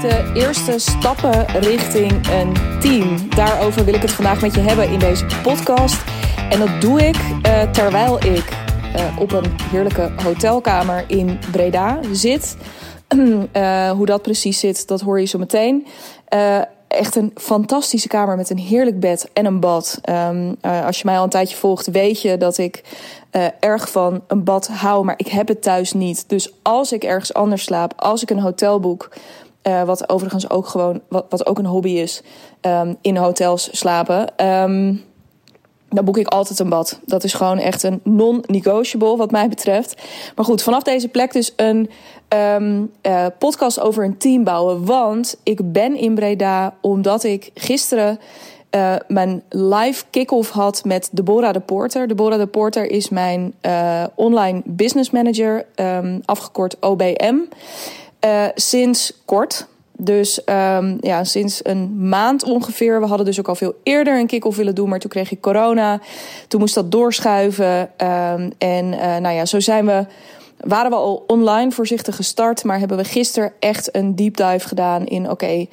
De eerste stappen richting een team. Daarover wil ik het vandaag met je hebben in deze podcast. En dat doe ik uh, terwijl ik uh, op een heerlijke hotelkamer in Breda zit. Uh, hoe dat precies zit, dat hoor je zo meteen. echt een fantastische kamer met een heerlijk bed en een bad. Um, als je mij al een tijdje volgt, weet je dat ik erg van een bad hou, maar ik heb het thuis niet. Dus als ik ergens anders slaap, als ik een hotel boek, uh, wat overigens ook gewoon, wat, wat ook een hobby is, um, in hotels slapen. Um, dan boek ik altijd een bad. Dat is gewoon echt een non-negotiable wat mij betreft. Maar goed, vanaf deze plek dus een um, uh, podcast over een team bouwen. Want ik ben in Breda omdat ik gisteren uh, mijn live kick-off had met Deborah de Porter. Deborah de Porter is mijn online business manager, afgekort OBM. Uh, sinds kort. Dus um, ja, sinds een maand ongeveer. We hadden dus ook al veel eerder een kick-off willen doen, maar toen kreeg ik corona. Toen moest dat doorschuiven. Um, en uh, nou ja, zo zijn we waren we al online voorzichtig gestart, maar hebben we gisteren echt een deep dive gedaan in: oké,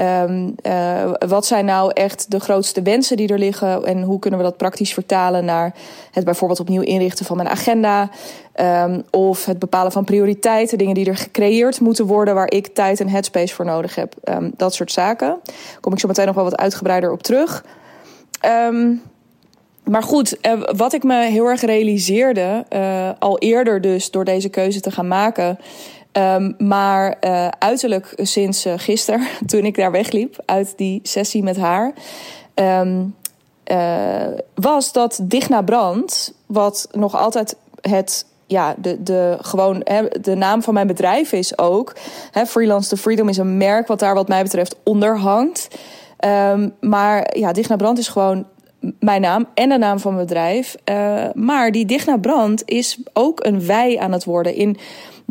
um, uh, wat zijn nou echt de grootste wensen die er liggen en hoe kunnen we dat praktisch vertalen naar het bijvoorbeeld opnieuw inrichten van mijn agenda um, of het bepalen van prioriteiten, dingen die er gecreëerd moeten worden waar ik tijd en headspace voor nodig heb. Um, dat soort zaken. Daar kom ik zo meteen nog wel wat uitgebreider op terug. Um, maar goed, eh, wat ik me heel erg realiseerde, uh, al eerder dus door deze keuze te gaan maken. Um, maar uh, uiterlijk sinds gisteren, toen ik daar wegliep uit die sessie met haar, um, was dat Digna Brand, wat nog altijd het ja, de, de, gewoon, de naam van mijn bedrijf is ook. Freelance to Freedom is een merk wat daar wat mij betreft onder hangt. Um, maar ja, Digna Brand is gewoon mijn naam en de naam van mijn bedrijf. Uh, maar die Digna Brand is ook een wij aan het worden. In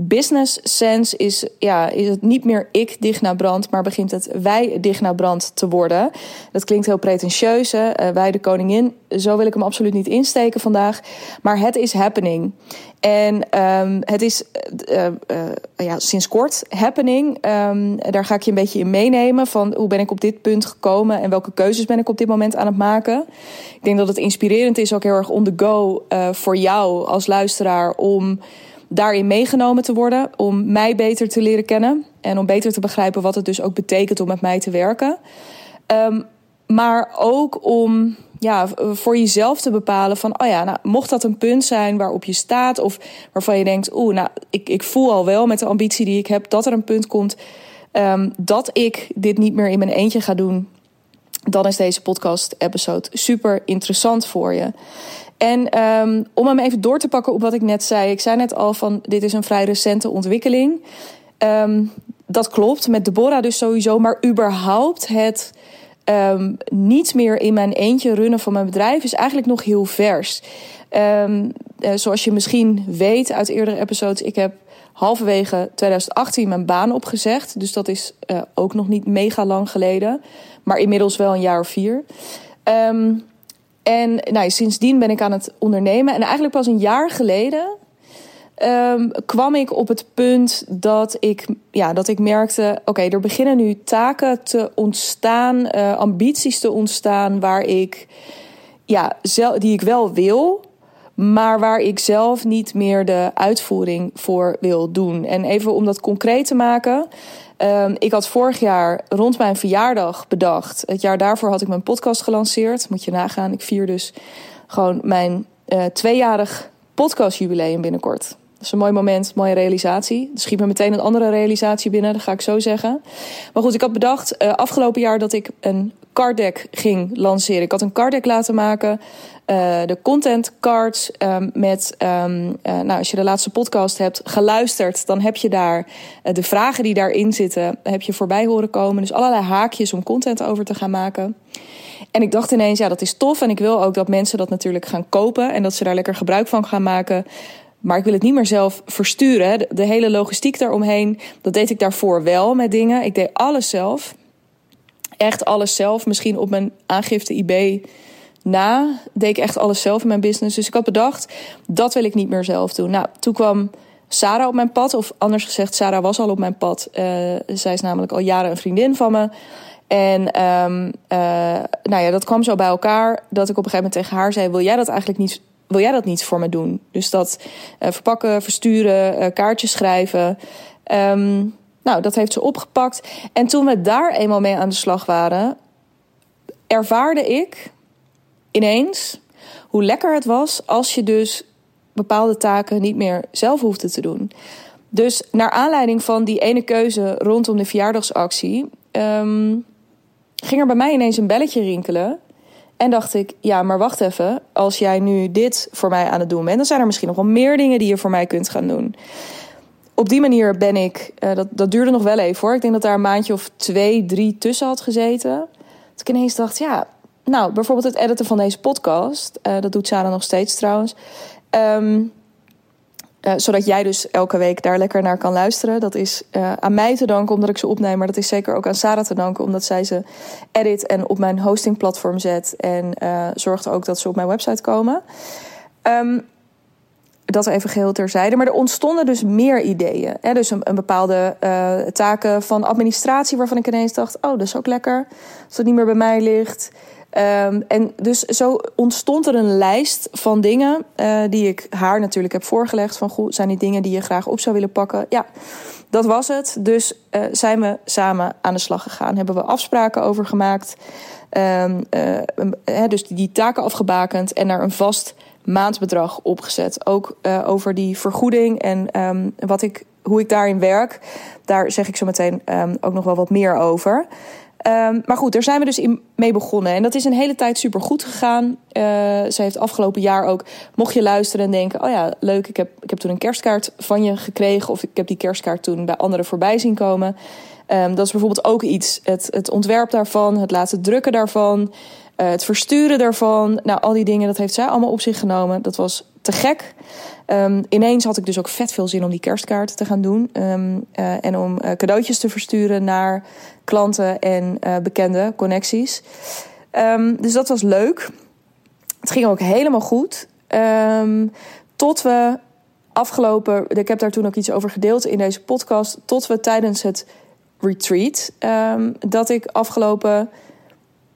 business sense is, ja, is het niet meer ik Digna Brand, maar begint het wij Digna Brand te worden. Dat klinkt heel pretentieus, hè? Uh, wij de koningin. Zo wil ik hem absoluut niet insteken vandaag. Maar het is happening. En um, het is uh, uh, ja, sinds kort happening. Um, daar ga ik je een beetje in meenemen van hoe ben ik op dit punt gekomen en welke keuzes ben ik op dit moment aan het maken. Ik denk dat het inspirerend is, ook heel erg on the go voor jou als luisteraar om daarin meegenomen te worden, om mij beter te leren kennen en om beter te begrijpen wat het dus ook betekent om met mij te werken. Um, maar ook om ja, voor jezelf te bepalen van, oh ja, nou, mocht dat een punt zijn waarop je staat of waarvan je denkt, oeh, nou, ik, ik voel al wel met de ambitie die ik heb dat er een punt komt um, dat ik dit niet meer in mijn eentje ga doen, dan is deze podcast-episode super interessant voor je. En um, om hem even door te pakken op wat ik net zei. Ik zei net al van, dit is een vrij recente ontwikkeling. Um, dat klopt, met Deborah dus sowieso, maar überhaupt het um, niet meer in mijn eentje runnen van mijn bedrijf is eigenlijk nog heel vers. Uh, zoals je misschien weet uit eerdere episodes, ik heb halverwege 2018 mijn baan opgezegd. Dus dat is uh, ook nog niet mega lang geleden, maar inmiddels wel een jaar of vier. Um, en nou, sindsdien ben ik aan het ondernemen. En eigenlijk pas een jaar geleden um, kwam ik op het punt dat ik, ja, dat ik merkte: oké, er beginnen nu taken te ontstaan, uh, ambities te ontstaan, waar ik, ja, zelf, die ik wel wil, maar waar ik zelf niet meer de uitvoering voor wil doen. En even om dat concreet te maken. Um, ik had vorig jaar rond mijn verjaardag bedacht. Het jaar daarvoor had ik mijn podcast gelanceerd. Moet je nagaan. Ik vier dus gewoon mijn uh, tweejarig podcastjubileum binnenkort. Dat is een mooi moment, mooie realisatie. Er schiet me meteen een andere realisatie binnen, dat ga ik zo zeggen. Maar goed, ik had bedacht uh, afgelopen jaar dat ik een card deck ging lanceren. Ik had een card deck laten maken. Uh, de content cards um, met, um, uh, nou, als je de laatste podcast hebt geluisterd, dan heb je daar uh, de vragen die daarin zitten, heb je voorbij horen komen. Dus allerlei haakjes om content over te gaan maken. En ik dacht ineens, ja, dat is tof. En ik wil ook dat mensen dat natuurlijk gaan kopen en dat ze daar lekker gebruik van gaan maken. Maar ik wil het niet meer zelf versturen. De hele logistiek daaromheen, dat deed ik daarvoor wel met dingen. Ik deed alles zelf. Echt alles zelf. Misschien op mijn aangifte eBay na deed ik echt alles zelf in mijn business. Dus ik had bedacht, dat wil ik niet meer zelf doen. Nou, toen kwam Sarah op mijn pad. Of anders gezegd, Sarah was al op mijn pad. Uh, zij is namelijk al jaren een vriendin van me. En um, nou ja, dat kwam zo bij elkaar dat ik op een gegeven moment tegen haar zei: Wil jij dat eigenlijk niet? Wil jij dat niet voor me doen? Dus dat uh, verpakken, versturen, kaartjes schrijven. Um, nou, dat heeft ze opgepakt. En toen we daar eenmaal mee aan de slag waren, ervaarde ik ineens hoe lekker het was als je dus bepaalde taken niet meer zelf hoefde te doen. Dus naar aanleiding van die ene keuze rondom de verjaardagsactie, um, ging er bij mij ineens een belletje rinkelen. En dacht ik, ja, maar wacht even. Als jij nu dit voor mij aan het doen bent, dan zijn er misschien nog wel meer dingen die je voor mij kunt gaan doen. Op die manier ben ik, uh, dat, dat duurde nog wel even hoor. Ik denk dat daar een maandje of twee, drie tussen had gezeten. Dat ik ineens dacht, ja, nou, bijvoorbeeld het editen van deze podcast. Uh, dat doet Sarah nog steeds trouwens. Um, uh, zodat jij dus elke week daar lekker naar kan luisteren. Dat is aan mij te danken omdat ik ze opneem. Maar dat is zeker ook aan Sarah te danken omdat zij ze edit en op mijn hostingplatform zet. En zorgt ook dat ze op mijn website komen. Um, dat even geheel terzijde. Maar er ontstonden dus meer ideeën. Hè? Dus een, bepaalde taken van administratie waarvan ik ineens dacht... oh, dat is ook lekker als het niet meer bij mij ligt... Um, en dus zo ontstond er een lijst van dingen uh, die ik haar natuurlijk heb voorgelegd. Van goed, zijn die dingen die je graag op zou willen pakken? Ja, dat was het. Dus uh, zijn we samen aan de slag gegaan. Hebben we afspraken over gemaakt. Uh, dus die taken afgebakend en naar een vast maandbedrag opgezet. Ook over die vergoeding en um, wat ik, hoe ik daarin werk. Daar zeg ik zo meteen ook nog wel wat meer over. Um, maar goed, daar zijn we dus in mee begonnen. En dat is een hele tijd super goed gegaan. Uh, ze heeft afgelopen jaar ook, mocht je luisteren en denken: oh ja, leuk, ik heb, ik heb toen een kerstkaart van je gekregen. Of ik heb die kerstkaart toen bij anderen voorbij zien komen. Dat is bijvoorbeeld ook iets. Het, het ontwerp daarvan, het laten drukken daarvan, uh, het versturen daarvan. Nou, al die dingen, dat heeft zij allemaal op zich genomen. Dat was te gek. Um, ineens had ik dus ook vet veel zin om die kerstkaart te gaan doen. Um, uh, en om uh, cadeautjes te versturen naar klanten en bekende connecties. Um, dus dat was leuk. Het ging ook helemaal goed. tot we afgelopen, ik heb daar toen ook iets over gedeeld in deze podcast. Tot we tijdens het retreat, dat ik afgelopen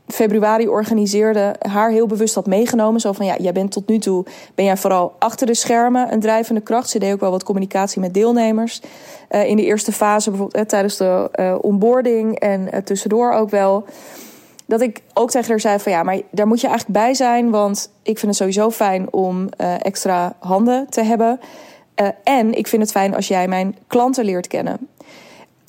februari organiseerde, haar heel bewust had meegenomen. Zo van ja, jij bent tot nu toe, ben jij vooral achter de schermen een drijvende kracht. Ze deed ook wel wat communicatie met deelnemers. Uh, in de eerste fase, bijvoorbeeld eh, tijdens de uh, onboarding en tussendoor ook wel. Dat ik ook tegen haar zei van ja, maar daar moet je eigenlijk bij zijn. Want ik vind het sowieso fijn om extra handen te hebben. en ik vind het fijn als jij mijn klanten leert kennen.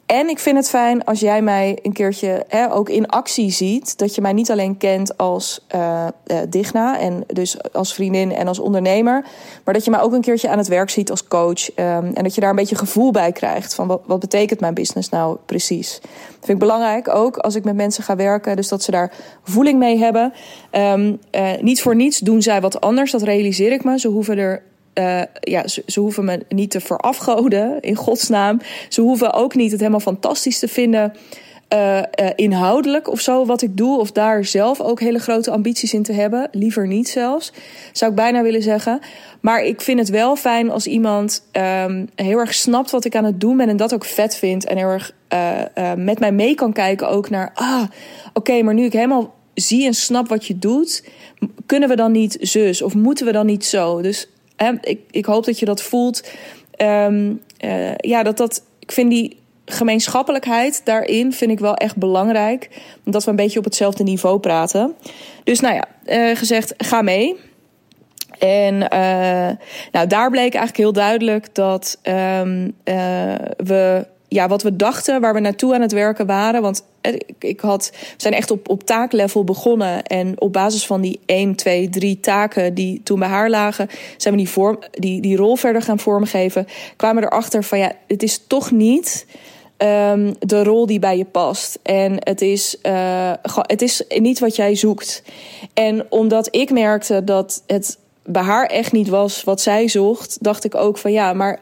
En ik vind het fijn als jij mij een keertje hè, ook in actie ziet. Dat je mij niet alleen kent als uh, uh, Digna en dus als vriendin en als ondernemer. Maar dat je mij ook een keertje aan het werk ziet als coach. Um, en dat je daar een beetje gevoel bij krijgt van wat, wat betekent mijn business nou precies. Dat vind ik belangrijk ook als ik met mensen ga werken. Dus dat ze daar voeling mee hebben. Um, uh, niet voor niets doen zij wat anders, dat realiseer ik me. Ze hoeven er uh, ja, ze, hoeven me niet te verafgoden, in godsnaam. Ze hoeven ook niet het helemaal fantastisch te vinden. Uh, uh, inhoudelijk of zo wat ik doe, of daar zelf ook hele grote ambities in te hebben. Liever niet zelfs, zou ik bijna willen zeggen. Maar ik vind het wel fijn als iemand um, heel erg snapt wat ik aan het doen ben en dat ook vet vindt. En heel erg met mij mee kan kijken ook naar, ah, oké, maar nu ik helemaal zie en snap wat je doet, kunnen we dan niet zus of moeten we dan niet zo? Dus ik, ik hoop dat je dat voelt. Um, uh, ja, dat dat. Ik vind die gemeenschappelijkheid daarin vind ik wel echt belangrijk. Dat we een beetje op hetzelfde niveau praten. Dus nou ja, uh, gezegd, ga mee. En uh, nou, daar bleek eigenlijk heel duidelijk dat um, we ja, wat we dachten, waar we naartoe aan het werken waren. Want ik had, we zijn echt op, op taaklevel begonnen. En op basis van die 1, 2, 3 taken die toen bij haar lagen, zijn we die, vorm, die, die rol verder gaan vormgeven. Kwamen erachter van ja, het is toch niet. Um, de rol die bij je past. En het is, uh, het is niet wat jij zoekt. En omdat ik merkte dat het bij haar echt niet was wat zij zocht, dacht ik ook van ja, maar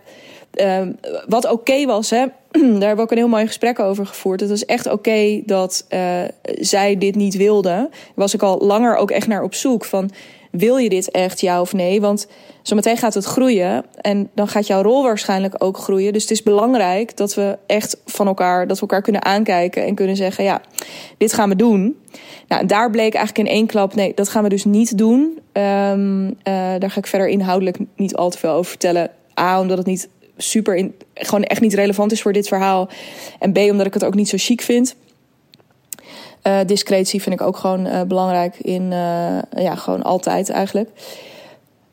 um, wat oké was, hè, daar hebben we ook een heel mooi gesprek over gevoerd. Het was echt oké dat uh, zij dit niet wilde. was ik al langer ook echt naar op zoek van wil je dit echt, ja of nee? Want zometeen gaat het groeien en dan gaat jouw rol waarschijnlijk ook groeien. Dus het is belangrijk dat we echt van elkaar, dat we elkaar kunnen aankijken en kunnen zeggen, ja, dit gaan we doen. Nou, daar bleek eigenlijk in één klap, nee, dat gaan we dus niet doen. Um, daar ga ik verder inhoudelijk niet al te veel over vertellen. A, omdat het niet super, in, gewoon echt niet relevant is voor dit verhaal. En B, omdat ik het ook niet zo chic vind. Uh, discretie vind ik ook gewoon uh, belangrijk in, uh, ja, gewoon altijd eigenlijk.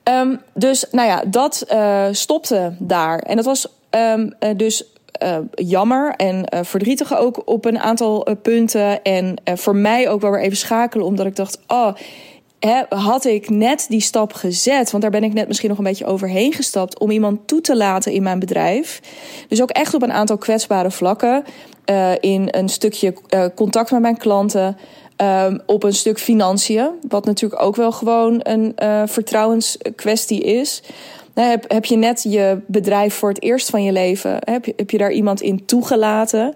Um, dus nou ja, dat stopte daar. En dat was um, dus jammer en verdrietig ook op een aantal punten. En voor mij ook wel weer even schakelen, omdat ik dacht: oh, had ik net die stap gezet, want daar ben ik net misschien nog een beetje overheen gestapt, om iemand toe te laten in mijn bedrijf. Dus ook echt op een aantal kwetsbare vlakken. Uh, in een stukje uh, contact met mijn klanten. Um, op een stuk financiën, wat natuurlijk ook wel gewoon een uh, vertrouwenskwestie is. Heb, heb je net je bedrijf voor het eerst van je leven, heb heb je daar iemand in toegelaten,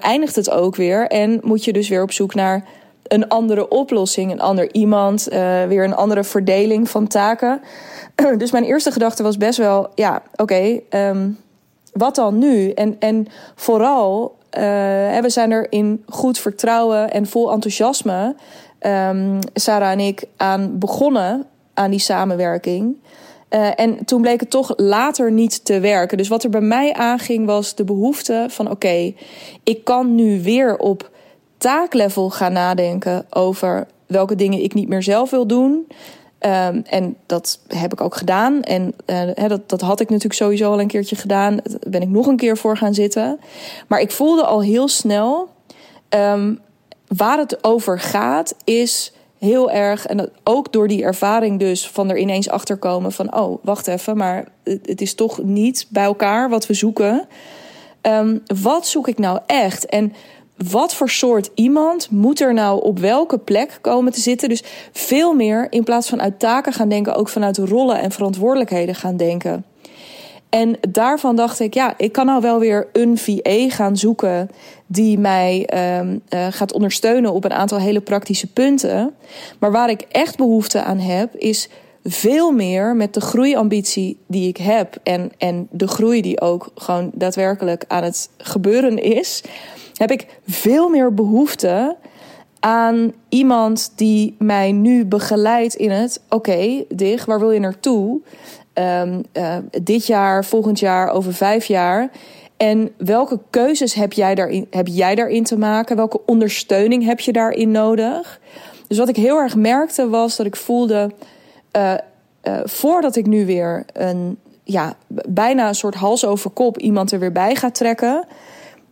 eindigt het ook weer en moet je dus weer op zoek naar een andere oplossing, een ander iemand, uh, weer een andere verdeling van taken. dus mijn eerste gedachte was best wel, ja, oké, um, wat dan nu? En, en vooral, uh, we zijn er in goed vertrouwen en vol enthousiasme, um, Sarah en ik, aan begonnen aan die samenwerking. Uh, en toen bleek het toch later niet te werken. Dus wat er bij mij aanging was de behoefte van: oké, ik kan nu weer op taaklevel gaan nadenken over welke dingen ik niet meer zelf wil doen. Um, en dat heb ik ook gedaan. En uh, dat, dat had ik natuurlijk sowieso al een keertje gedaan. Daar ben ik nog een keer voor gaan zitten. Maar ik voelde al heel snel. Um, waar het over gaat, is heel erg. En dat, ook door die ervaring, dus van er ineens achter komen van: oh, wacht even, maar het, is toch niet bij elkaar wat we zoeken. Um, wat zoek ik nou echt? En wat voor soort iemand moet er nou op welke plek komen te zitten. Dus veel meer in plaats van uit taken gaan denken, ook vanuit rollen en verantwoordelijkheden gaan denken. En daarvan dacht ik, ja, ik kan nou wel weer een VA gaan zoeken die mij um, uh, gaat ondersteunen op een aantal hele praktische punten. Maar waar ik echt behoefte aan heb, is veel meer met de groeiambitie die ik heb en, en de groei die ook gewoon daadwerkelijk aan het gebeuren is heb ik veel meer behoefte aan iemand die mij nu begeleidt in het: oké, Dig, waar wil je naartoe? Um, dit jaar, volgend jaar, over vijf jaar. En welke keuzes heb jij, daarin, heb jij daarin te maken? Welke ondersteuning heb je daarin nodig? Dus wat ik heel erg merkte was dat ik voelde. Uh, uh, voordat ik nu weer een, ja, bijna een soort hals over kop iemand er weer bij ga trekken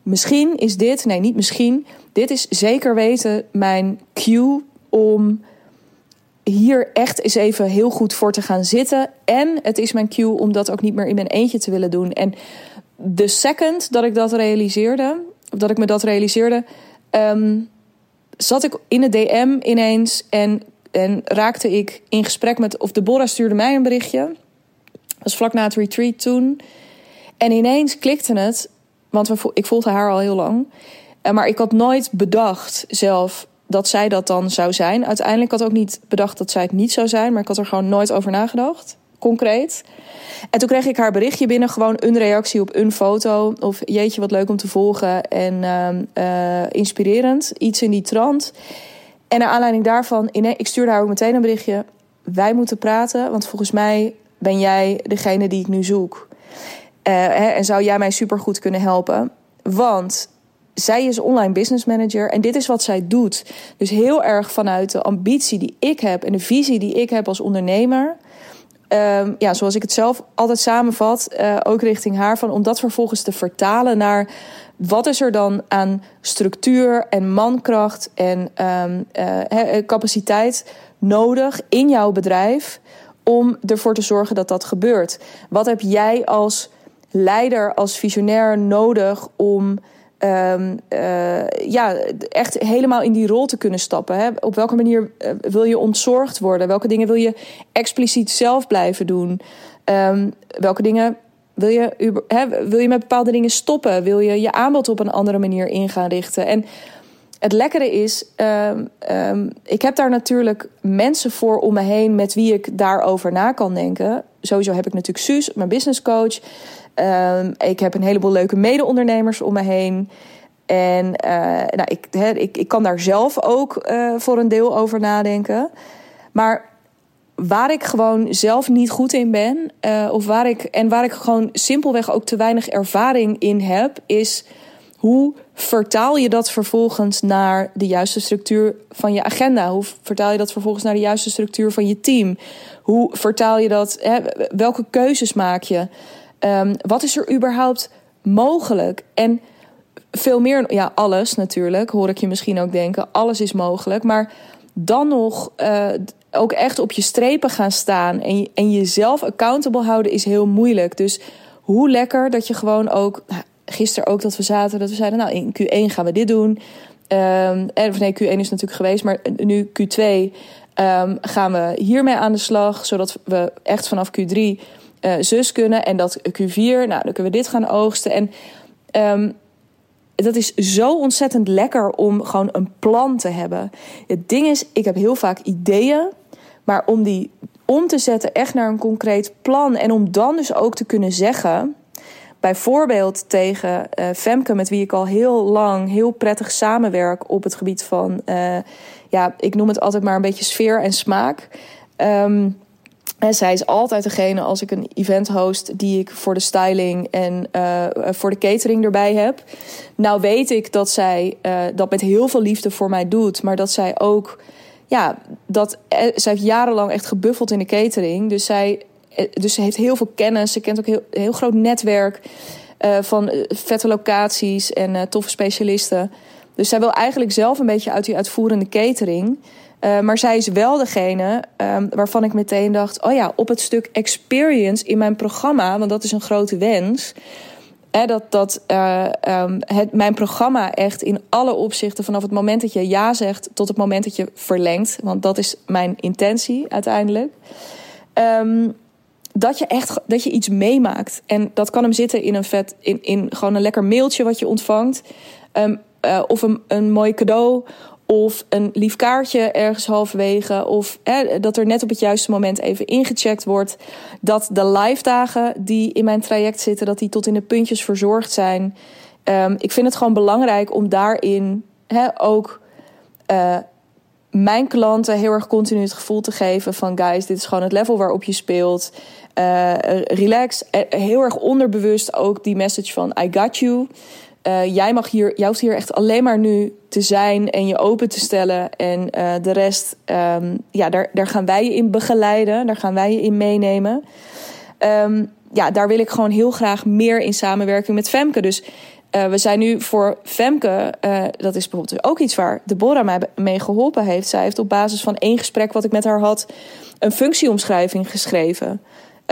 Misschien is dit, nee, niet misschien, dit is zeker weten mijn cue om hier echt eens even heel goed voor te gaan zitten. En het is mijn cue om dat ook niet meer in mijn eentje te willen doen. En de second dat ik dat realiseerde, of dat ik me dat realiseerde, um, zat ik in de DM ineens en, en raakte ik in gesprek met, of Deborah stuurde mij een berichtje. Dat was vlak na het retreat toen. En ineens klikte het want we, ik volgde haar al heel lang. Eh, maar ik had nooit bedacht zelf dat zij dat dan zou zijn. Uiteindelijk had ik ook niet bedacht dat zij het niet zou zijn. Maar ik had er gewoon nooit over nagedacht. Concreet. En toen kreeg ik haar berichtje binnen. Gewoon een reactie op een foto. Of jeetje, wat leuk om te volgen. En uh, inspirerend. Iets in die trant. En naar aanleiding daarvan, ik stuurde haar ook meteen een berichtje. Wij moeten praten, want volgens mij ben jij degene die ik nu zoek. Uh, hè, en zou jij mij supergoed kunnen helpen? Want zij is online business manager en dit is wat zij doet. Dus heel erg vanuit de ambitie die ik heb en de visie die ik heb als ondernemer. Um, ja, zoals ik het zelf altijd samenvat, uh, ook richting haar, van om dat vervolgens te vertalen naar wat is er dan aan structuur en mankracht en um, uh, capaciteit nodig in jouw bedrijf om ervoor te zorgen dat dat gebeurt. Wat heb jij als leider, als visionair nodig om um, uh, ja, echt helemaal in die rol te kunnen stappen. Hè? Op welke manier uh, wil je ontzorgd worden? Welke dingen wil je expliciet zelf blijven doen? Um, welke dingen wil je, hè, wil je met bepaalde dingen stoppen? Wil je je aanbod op een andere manier in gaan richten? En het lekkere is, ehm, ehm, ik heb daar natuurlijk mensen voor om me heen met wie ik daarover na kan denken. Sowieso heb ik natuurlijk Suus, mijn business coach. Ehm, ik heb een heleboel leuke mede-ondernemers om me heen. En uh, nou, ik, ik, ik kan daar zelf ook uh, voor een deel over nadenken. Maar waar ik gewoon zelf niet goed in ben, uh, of waar ik, en waar ik gewoon simpelweg ook te weinig ervaring in heb, is hoe vertaal je dat vervolgens naar de juiste structuur van je agenda? Hoe vertaal je dat vervolgens naar de juiste structuur van je team? Hoe vertaal je dat? Welke keuzes maak je? Um, wat is er überhaupt mogelijk? En veel meer, ja, alles natuurlijk, hoor ik je misschien ook denken. Alles is mogelijk. Maar dan nog uh, ook echt op je strepen gaan staan en, en jezelf accountable houden is heel moeilijk. Dus hoe lekker dat je gewoon ook. Nou, gisteren ook dat we zaten, dat we zeiden, nou in Q1 gaan we dit doen. Um, en, of nee, Q1 is natuurlijk geweest, maar nu Q2 um, gaan we hiermee aan de slag, zodat we echt vanaf Q3 uh, zus kunnen. En dat Q4, nou dan kunnen we dit gaan oogsten. En um, dat is zo ontzettend lekker om gewoon een plan te hebben. Het ding is, ik heb heel vaak ideeën, maar om die om te zetten echt naar een concreet plan en om dan dus ook te kunnen zeggen Bijvoorbeeld tegen uh, Femke, met wie ik al heel lang heel prettig samenwerk op het gebied van, uh, ja, ik noem het altijd maar een beetje sfeer en smaak. Um, en zij is altijd degene als ik een event host die ik voor de styling en uh, voor de catering erbij heb. Nou weet ik dat zij uh, dat met heel veel liefde voor mij doet, maar dat zij ook, ja, dat zij heeft jarenlang echt gebuffeld in de catering. Dus zij eh, dus ze heeft heel veel kennis. Ze kent ook heel, heel groot netwerk van eh, vette locaties en toffe specialisten. Dus zij wil eigenlijk zelf een beetje uit die uitvoerende catering. Uh, maar zij is wel degene um, waarvan ik meteen dacht: oh ja, op het stuk experience in mijn programma, want dat is een grote wens. Hè, dat dat uh, um, het, mijn programma echt in alle opzichten, vanaf het moment dat je ja zegt tot het moment dat je verlengt, want dat is mijn intentie uiteindelijk. Um, dat je echt dat je iets meemaakt. En dat kan hem zitten in een vet, in, in gewoon een lekker mailtje wat je ontvangt. Uh, of een, een mooi cadeau. Of een lief kaartje ergens halverwege. Of hè, dat er net op het juiste moment even ingecheckt wordt. Dat de live dagen die in mijn traject zitten, dat die tot in de puntjes verzorgd zijn. Um, ik vind het gewoon belangrijk om daarin hè, ook. Uh, mijn klanten heel erg continu het gevoel te geven van guys, dit is gewoon het level waarop je speelt. Uh, relax. Eh, heel erg onderbewust ook die message van I got you. Uh, jij mag hier, jij hoeft hier echt alleen maar nu te zijn en je open te stellen. En uh, de rest, um, ja, daar, daar gaan wij je in begeleiden. Daar gaan wij je in meenemen. Um, ja, daar wil ik gewoon heel graag meer in samenwerking met Femke. Dus uh, we zijn nu voor Femke, dat is bijvoorbeeld dus ook iets waar Deborah mij mee geholpen heeft. Zij heeft op basis van één gesprek wat ik met haar had, een functieomschrijving geschreven.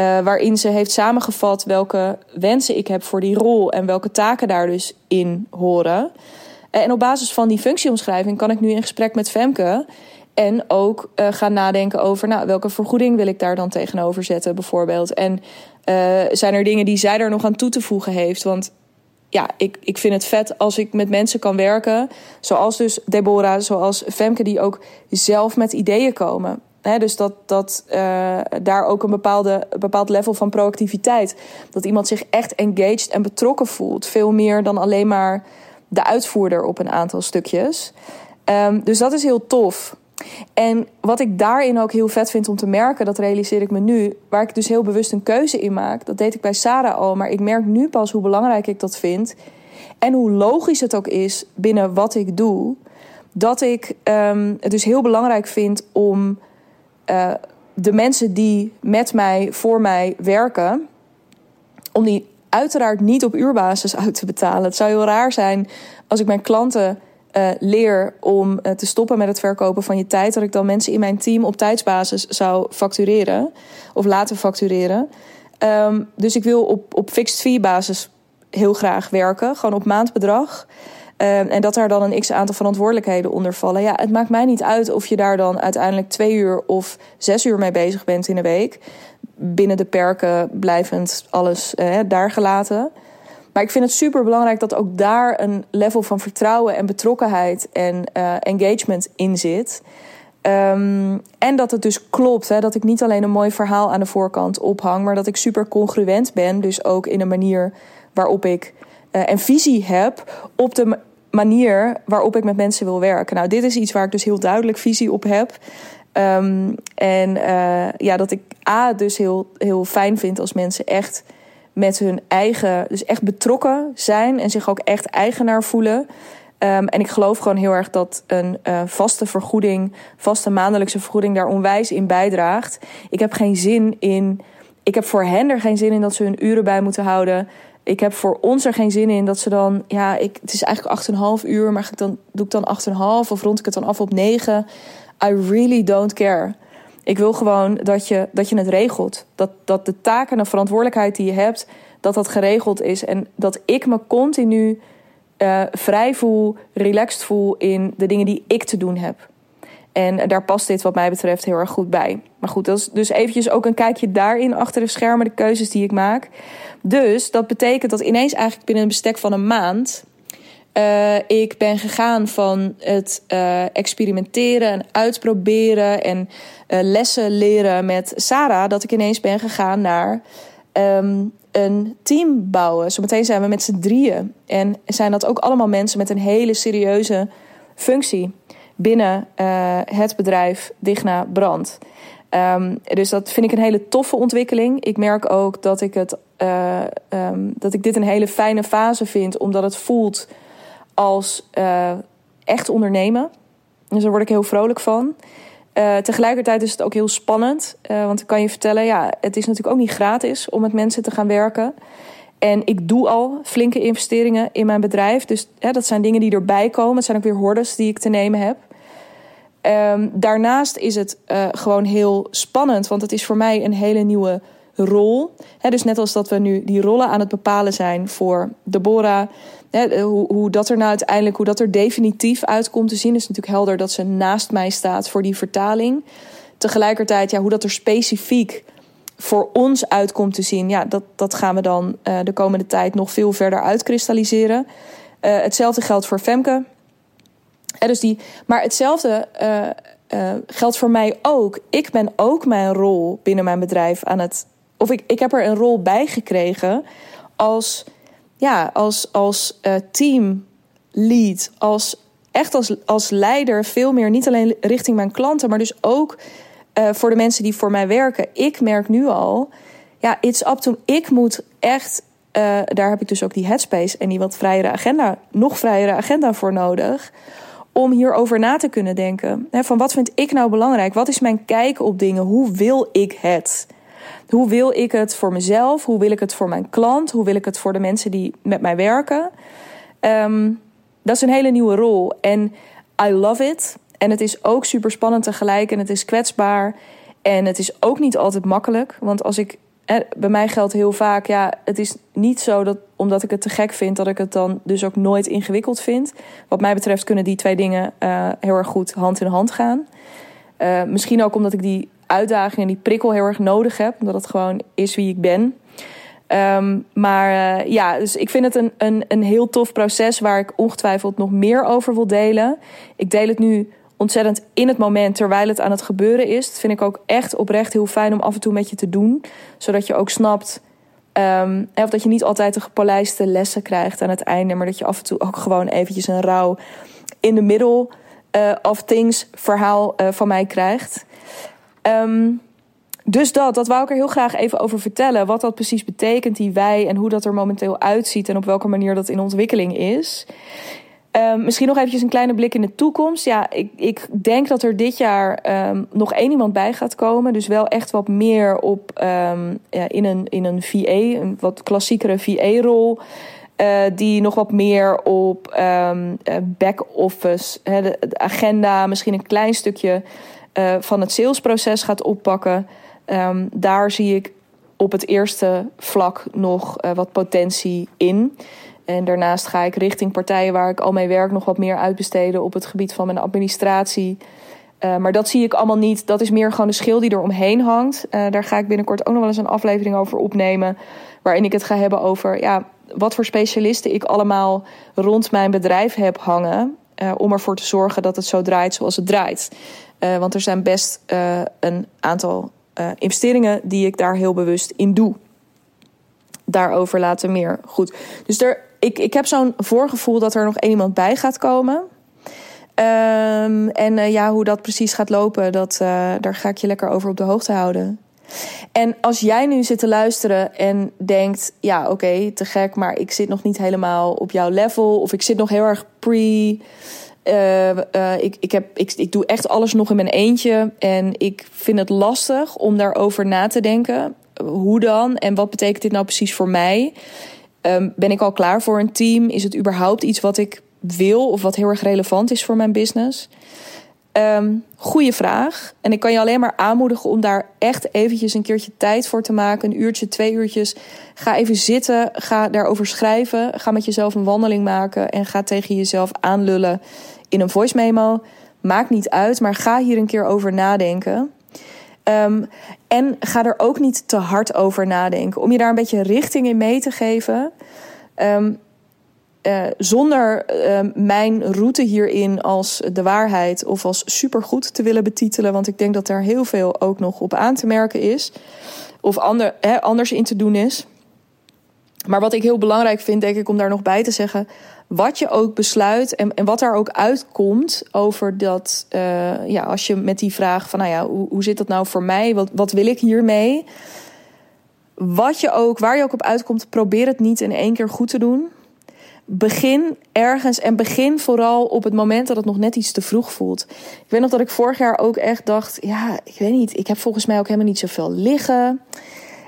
Uh, waarin ze heeft samengevat welke wensen ik heb voor die rol en welke taken daar dus in horen. En op basis van die functieomschrijving kan ik nu in gesprek met Femke en ook uh, gaan nadenken over nou, welke vergoeding wil ik daar dan tegenover zetten, bijvoorbeeld. En zijn er dingen die zij er nog aan toe te voegen heeft? Want ja, ik, ik vind het vet als ik met mensen kan werken. Zoals dus Deborah, zoals Femke, die ook zelf met ideeën komen dus dat, dat uh, daar ook een bepaalde, bepaald level van proactiviteit. Dat iemand zich echt engaged en betrokken voelt. Veel meer dan alleen maar de uitvoerder op een aantal stukjes. Um, dus dat is heel tof. En wat ik daarin ook heel vet vind om te merken, dat realiseer ik me nu, waar ik dus heel bewust een keuze in maak. Dat deed ik bij Sarah al, maar ik merk nu pas hoe belangrijk ik dat vind. En hoe logisch het ook is binnen wat ik doe. Dat ik um, het dus heel belangrijk vind om uh, de mensen die met mij, voor mij werken, om die uiteraard niet op uurbasis uit te betalen. Het zou heel raar zijn als ik mijn klanten uh, leer om uh, te stoppen met het verkopen van je tijd, dat ik dan mensen in mijn team op tijdsbasis zou factureren of laten factureren. Um, dus ik wil op, op fixed fee basis heel graag werken, gewoon op maandbedrag. Uh, en dat daar dan een x aantal verantwoordelijkheden onder vallen. Ja, het maakt mij niet uit of je daar dan uiteindelijk twee uur of zes uur mee bezig bent in een week. Binnen de perken blijvend alles uh, daar gelaten. Maar ik vind het super belangrijk dat ook daar een level van vertrouwen en betrokkenheid en uh, engagement in zit. Um, en dat het dus klopt, hè, dat ik niet alleen een mooi verhaal aan de voorkant ophang, maar dat ik super congruent ben. Dus ook in een manier waarop ik uh, een visie heb op de manier waarop ik met mensen wil werken. Nou, dit is iets waar ik dus heel duidelijk visie op heb. Um, en uh, ja, dat ik A, dus heel, heel fijn vind als mensen echt met hun eigen, dus echt betrokken zijn en zich ook echt eigenaar voelen. Um, en ik geloof gewoon heel erg dat een uh, vaste vergoeding, vaste maandelijkse vergoeding daar onwijs in bijdraagt. Ik heb geen zin in, ik heb voor hen er geen zin in dat ze hun uren bij moeten houden. Ik heb voor ons er geen zin in dat ze dan, ja, ik, het is eigenlijk 8,5 uur, maar ik dan, doe ik dan 8,5 of rond ik het dan af op 9. I really don't care. Ik wil gewoon dat je, dat je het regelt. Dat, dat de taak en de verantwoordelijkheid die je hebt, dat dat geregeld is. En dat ik me continu uh, vrij voel, relaxed voel in de dingen die ik te doen heb. En daar past dit wat mij betreft heel erg goed bij. Maar goed, dus eventjes ook een kijkje daarin achter de schermen, de keuzes die ik maak. Dus dat betekent dat ineens eigenlijk binnen een bestek van een maand... Uh, ik ben gegaan van het uh, experimenteren en uitproberen en uh, lessen leren met Sarah, dat ik ineens ben gegaan naar um, een team bouwen. Zometeen zijn we met z'n drieën. En zijn dat ook allemaal mensen met een hele serieuze functie binnen het bedrijf Digna Brand. Um, dus dat vind ik een hele toffe ontwikkeling. Ik merk ook dat ik, het, um, dat ik dit een hele fijne fase vind, omdat het voelt als uh, echt ondernemen. Dus daar word ik heel vrolijk van. Tegelijkertijd is het ook heel spannend. Want ik kan je vertellen, ja, het is natuurlijk ook niet gratis om met mensen te gaan werken. En ik doe al flinke investeringen in mijn bedrijf. Dus hè, dat zijn dingen die erbij komen. Het zijn ook weer hordes die ik te nemen heb. Um, daarnaast is het uh, gewoon heel spannend. Want het is voor mij een hele nieuwe rol. Dus net als dat we nu die rollen aan het bepalen zijn voor Deborah. He, hoe, hoe dat er nou uiteindelijk, hoe dat er definitief uitkomt te zien, is natuurlijk helder dat ze naast mij staat voor die vertaling. Tegelijkertijd, ja, hoe dat er specifiek voor ons uitkomt te zien, ja, dat, dat gaan we dan uh, de komende tijd nog veel verder uitkristalliseren. Hetzelfde geldt voor Femke. Dus die, maar hetzelfde geldt voor mij ook. Ik ben ook mijn rol binnen mijn bedrijf aan het of ik, ik heb er een rol bij gekregen als, ja, als, als uh, teamlead, als echt als, als leider, veel meer niet alleen richting mijn klanten, maar dus ook voor de mensen die voor mij werken. Ik merk nu al, ja, it's up to. Ik moet echt, daar heb ik dus ook die headspace en die wat vrijere agenda, nog vrijere agenda voor nodig. Om hierover na te kunnen denken. van wat vind ik nou belangrijk? Wat is mijn kijk op dingen? Hoe wil ik het? Hoe wil ik het voor mezelf? Hoe wil ik het voor mijn klant? Hoe wil ik het voor de mensen die met mij werken? Um, dat is een hele nieuwe rol. En I love it. En het is ook super spannend tegelijk. En het is kwetsbaar. En het is ook niet altijd makkelijk. Want als ik. Bij mij geldt heel vaak, ja, het is niet zo dat omdat ik het te gek vind, dat ik het dan dus ook nooit ingewikkeld vind. Wat mij betreft kunnen die twee dingen uh, heel erg goed hand in hand gaan. Uh, misschien ook omdat ik die uitdaging en die prikkel heel erg nodig heb. Omdat het gewoon is wie ik ben. Um, maar uh, ja, dus ik vind het een, een, een heel tof proces waar ik ongetwijfeld nog meer over wil delen. Ik deel het nu ontzettend in het moment terwijl het aan het gebeuren is. Vind ik ook echt oprecht heel fijn om af en toe met je te doen. Zodat je ook snapt. Um, of dat je niet altijd de gepolijste lessen krijgt aan het einde. Maar dat je af en toe ook gewoon eventjes een rauw in de middle uh, of things verhaal uh, van mij krijgt. Um, dus dat, dat wou ik er heel graag even over vertellen. Wat dat precies betekent, die wij, en hoe dat er momenteel uitziet en op welke manier dat in ontwikkeling is. Um, misschien nog eventjes een kleine blik in de toekomst. Ja, ik, ik denk dat er dit jaar um, nog één iemand bij gaat komen. Dus wel echt wat meer op um, ja, in, een, in een VA, een wat klassiekere VA-rol. Uh, die nog wat meer op back-office, de, agenda, misschien een klein stukje uh, van het salesproces gaat oppakken. Daar zie ik op het eerste vlak nog wat potentie in. En daarnaast ga ik richting partijen waar ik al mee werk nog wat meer uitbesteden op het gebied van mijn administratie. Uh, maar dat zie ik allemaal niet. Dat is meer gewoon de schil die er omheen hangt. Uh, daar ga ik binnenkort ook nog wel eens een aflevering over opnemen. Waarin ik het ga hebben over ja, wat voor specialisten ik allemaal rond mijn bedrijf heb hangen. Uh, om ervoor te zorgen dat het zo draait zoals het draait. Want er zijn best een aantal investeringen die ik daar heel bewust in doe. Daarover later meer. Goed. Dus er, ik, ik heb zo'n voorgevoel dat er nog één iemand bij gaat komen. Um, en ja, hoe dat precies gaat lopen, dat, daar ga ik je lekker over op de hoogte houden. En als jij nu zit te luisteren en denkt: ja, oké, te gek, maar ik zit nog niet helemaal op jouw level, of ik zit nog heel erg pre. Uh, uh, ik, ik, heb, ik, ik doe echt alles nog in mijn eentje. En ik vind het lastig om daarover na te denken. Hoe dan? En wat betekent dit nou precies voor mij? Um, ben ik al klaar voor een team? Is het überhaupt iets wat ik wil of wat heel erg relevant is voor mijn business? Um, goeie vraag. En ik kan je alleen maar aanmoedigen om daar echt eventjes een keertje tijd voor te maken. Een uurtje, twee uurtjes. Ga even zitten. Ga daarover schrijven. Ga met jezelf een wandeling maken. En ga tegen jezelf aanlullen in een voice memo. Maakt niet uit, maar ga hier een keer over nadenken. Um, en ga er ook niet te hard over nadenken. Om je daar een beetje richting in mee te geven. Um, uh, zonder uh, mijn route hierin als de waarheid of als supergoed te willen betitelen. Want ik denk dat daar heel veel ook nog op aan te merken is. Of ander, hè, anders in te doen is. Maar wat ik heel belangrijk vind, denk ik, om daar nog bij te zeggen. Wat je ook besluit en, en wat daar ook uitkomt over dat. Uh, ja, als je met die vraag van, nou ja, hoe, hoe zit dat nou voor mij? Wat, wat wil ik hiermee? Wat je ook, waar je ook op uitkomt, probeer het niet in één keer goed te doen begin ergens en begin vooral op het moment dat het nog net iets te vroeg voelt. Ik weet nog dat ik vorig jaar ook echt dacht: ja, ik weet niet, ik heb volgens mij ook helemaal niet zoveel liggen.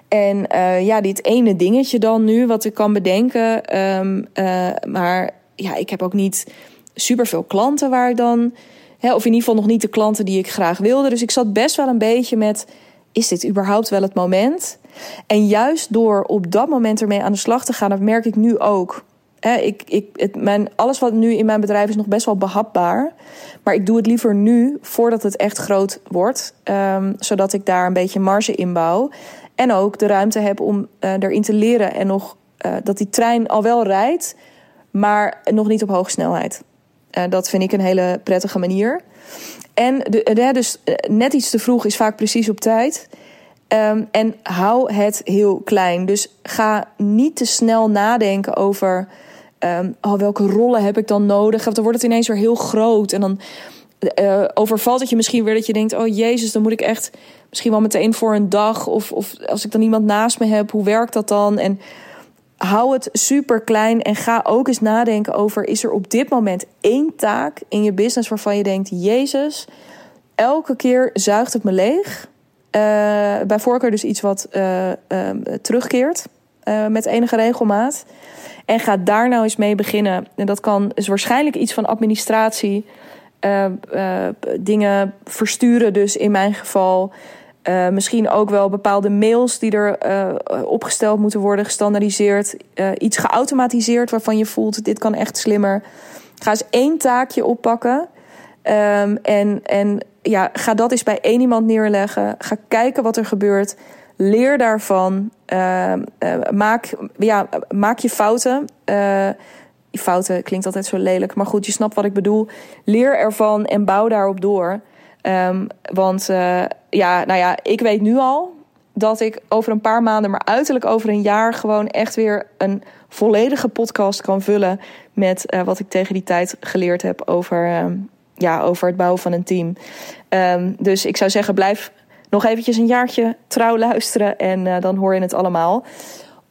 En uh, ja, dit ene dingetje dan nu, wat ik kan bedenken. Um, uh, maar ja, ik heb ook niet superveel klanten waar dan. Hè, of in ieder geval nog niet de klanten die ik graag wilde. Dus ik zat best wel een beetje met: is dit überhaupt wel het moment? En juist door op dat moment ermee aan de slag te gaan, dat merk ik nu ook ik, ik, het, mijn, alles wat nu in mijn bedrijf is nog best wel behapbaar. Maar ik doe het liever nu voordat het echt groot wordt. Um, zodat ik daar een beetje marge in bouw. En ook de ruimte heb om uh, erin te leren. En nog uh, dat die trein al wel rijdt, maar nog niet op hoge snelheid. Uh, dat vind ik een hele prettige manier. En de, dus net iets te vroeg is vaak precies op tijd. Um, en hou het heel klein. Dus ga niet te snel nadenken over um, oh, welke rollen heb ik dan nodig? Dan wordt het ineens weer heel groot. En dan uh, overvalt het je misschien weer dat je denkt: oh jezus, dan moet ik echt misschien wel meteen voor een dag. Of, of als ik dan iemand naast me heb, hoe werkt dat dan? En hou het super klein en ga ook eens nadenken over: is er op dit moment één taak in je business waarvan je denkt: Jezus, elke keer zuigt het me leeg? Uh, bij voorkeur dus iets wat uh, terugkeert met enige regelmaat. En ga daar nou eens mee beginnen. En dat kan is waarschijnlijk iets van administratie. Uh, uh, dingen versturen, dus in mijn geval. Uh, misschien ook wel bepaalde mails die er opgesteld moeten worden, gestandardiseerd. iets geautomatiseerd waarvan je voelt: dit kan echt slimmer. Ga eens één taakje oppakken. Um, en, en ja, ga dat eens bij één iemand neerleggen. Ga kijken wat er gebeurt. Leer daarvan. Uh, maak, ja, maak je fouten. Fouten klinkt altijd zo lelijk, maar goed, je snapt wat ik bedoel. Leer ervan en bouw daarop door. Um, want ja, nou ja, ik weet nu al dat ik over een paar maanden, maar uiterlijk over een jaar, gewoon echt weer een volledige podcast kan vullen met wat ik tegen die tijd geleerd heb over, ehm, ja, over het bouwen van een team. Um, dus ik zou zeggen, blijf nog eventjes een jaartje trouw luisteren en uh, dan hoor je het allemaal.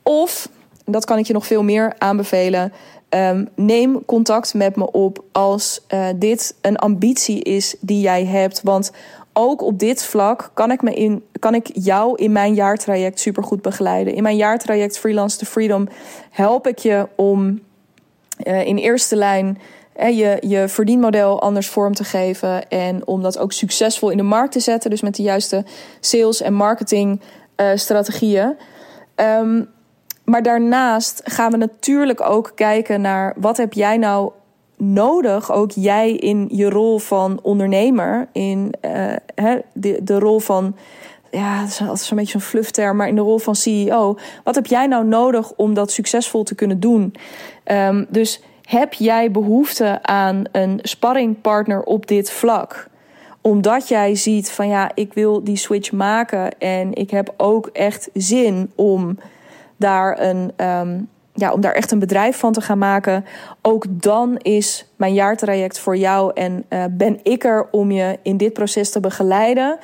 Of, dat kan ik je nog veel meer aanbevelen. Um, neem contact met me op als uh, dit een ambitie is die jij hebt. Want ook op dit vlak kan ik, me in, kan ik jou in mijn jaartraject supergoed begeleiden. In mijn jaartraject Freelance to Freedom help ik je om uh, in eerste lijn je, je verdienmodel anders vorm te geven. En om dat ook succesvol in de markt te zetten. Dus met de juiste sales- en marketingstrategieën. Um, maar daarnaast gaan we natuurlijk ook kijken naar wat heb jij nou nodig, ook jij in je rol van ondernemer, in uh, de, de rol van ja, het is zo'n beetje zo'n fluffterm, maar in de rol van CEO. Wat heb jij nou nodig om dat succesvol te kunnen doen? Um, dus heb jij behoefte aan een sparringpartner op dit vlak? Omdat jij ziet van ja, ik wil die switch maken en ik heb ook echt zin om daar een. Um, ja, om daar echt een bedrijf van te gaan maken. Ook dan is mijn jaartraject voor jou en uh, ben ik er om je in dit proces te begeleiden.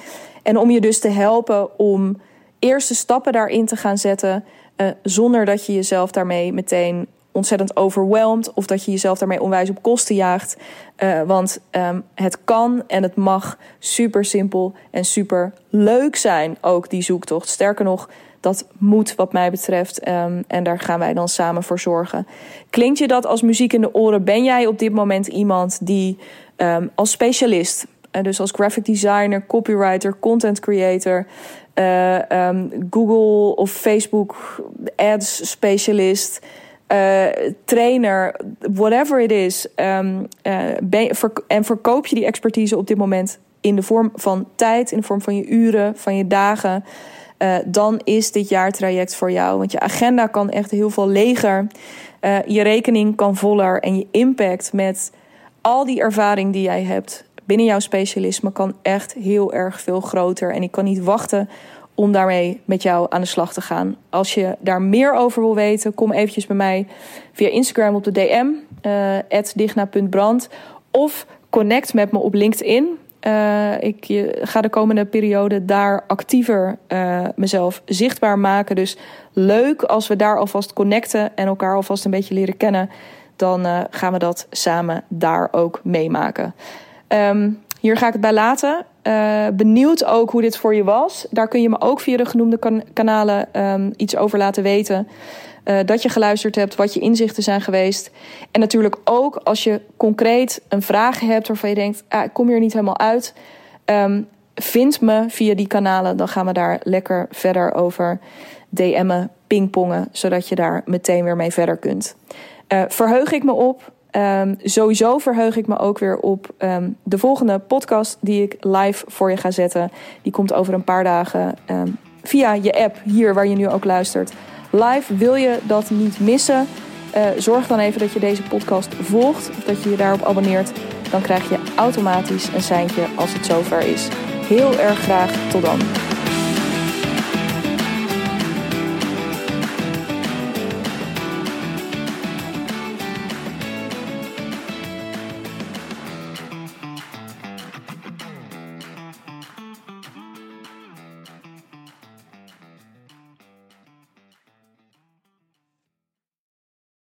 En om je dus te helpen om eerste stappen daarin te gaan zetten. Uh, zonder dat je jezelf daarmee meteen ontzettend overweldigd of dat je jezelf daarmee onwijs op kosten jaagt. Uh, want um, het kan en het mag super simpel en super leuk zijn, ook die zoektocht. Sterker nog, dat moet wat mij betreft. Um, en daar gaan wij dan samen voor zorgen. Klinkt je dat als muziek in de oren? Ben jij op dit moment iemand die um, als specialist, en dus als graphic designer, copywriter, content creator, uh, um, Google of Facebook ads specialist, uh, trainer, whatever it is, en verkoop je die expertise op dit moment in de vorm van tijd, in de vorm van je uren, van je dagen. Uh, dan is dit jaartraject voor jou. Want je agenda kan echt heel veel leger. Uh, je rekening kan voller. En je impact met al die ervaring die jij hebt binnen jouw specialisme kan echt heel erg veel groter. En ik kan niet wachten om daarmee met jou aan de slag te gaan. Als je daar meer over wil weten, kom eventjes bij mij via Instagram op de DM, uh, digna.brand. Of connect met me op LinkedIn. Uh, ik ga de komende periode daar actiever uh, mezelf zichtbaar maken. Dus leuk als we daar alvast connecten en elkaar alvast een beetje leren kennen. Dan uh, gaan we dat samen daar ook meemaken. Um, hier ga ik het bij laten. benieuwd ook hoe dit voor je was. Daar kun je me ook via de genoemde kan kanalen um, iets over laten weten. Uh, dat je geluisterd hebt, wat je inzichten zijn geweest. En natuurlijk ook als je concreet een vraag hebt waarvan je denkt: ah, ik kom hier niet helemaal uit. Um, vind me via die kanalen, dan gaan we daar lekker verder over DM'en, pingpongen, zodat je daar meteen weer mee verder kunt. Uh, verheug ik me op. Um, sowieso verheug ik me ook weer op um, de volgende podcast die ik live voor je ga zetten. Die komt over een paar dagen via je app hier waar je nu ook luistert live. Wil je dat niet missen? Uh, zorg dan even dat je deze podcast volgt of dat je je daarop abonneert. Dan krijg je automatisch een seintje als het zover is. Heel erg graag tot dan.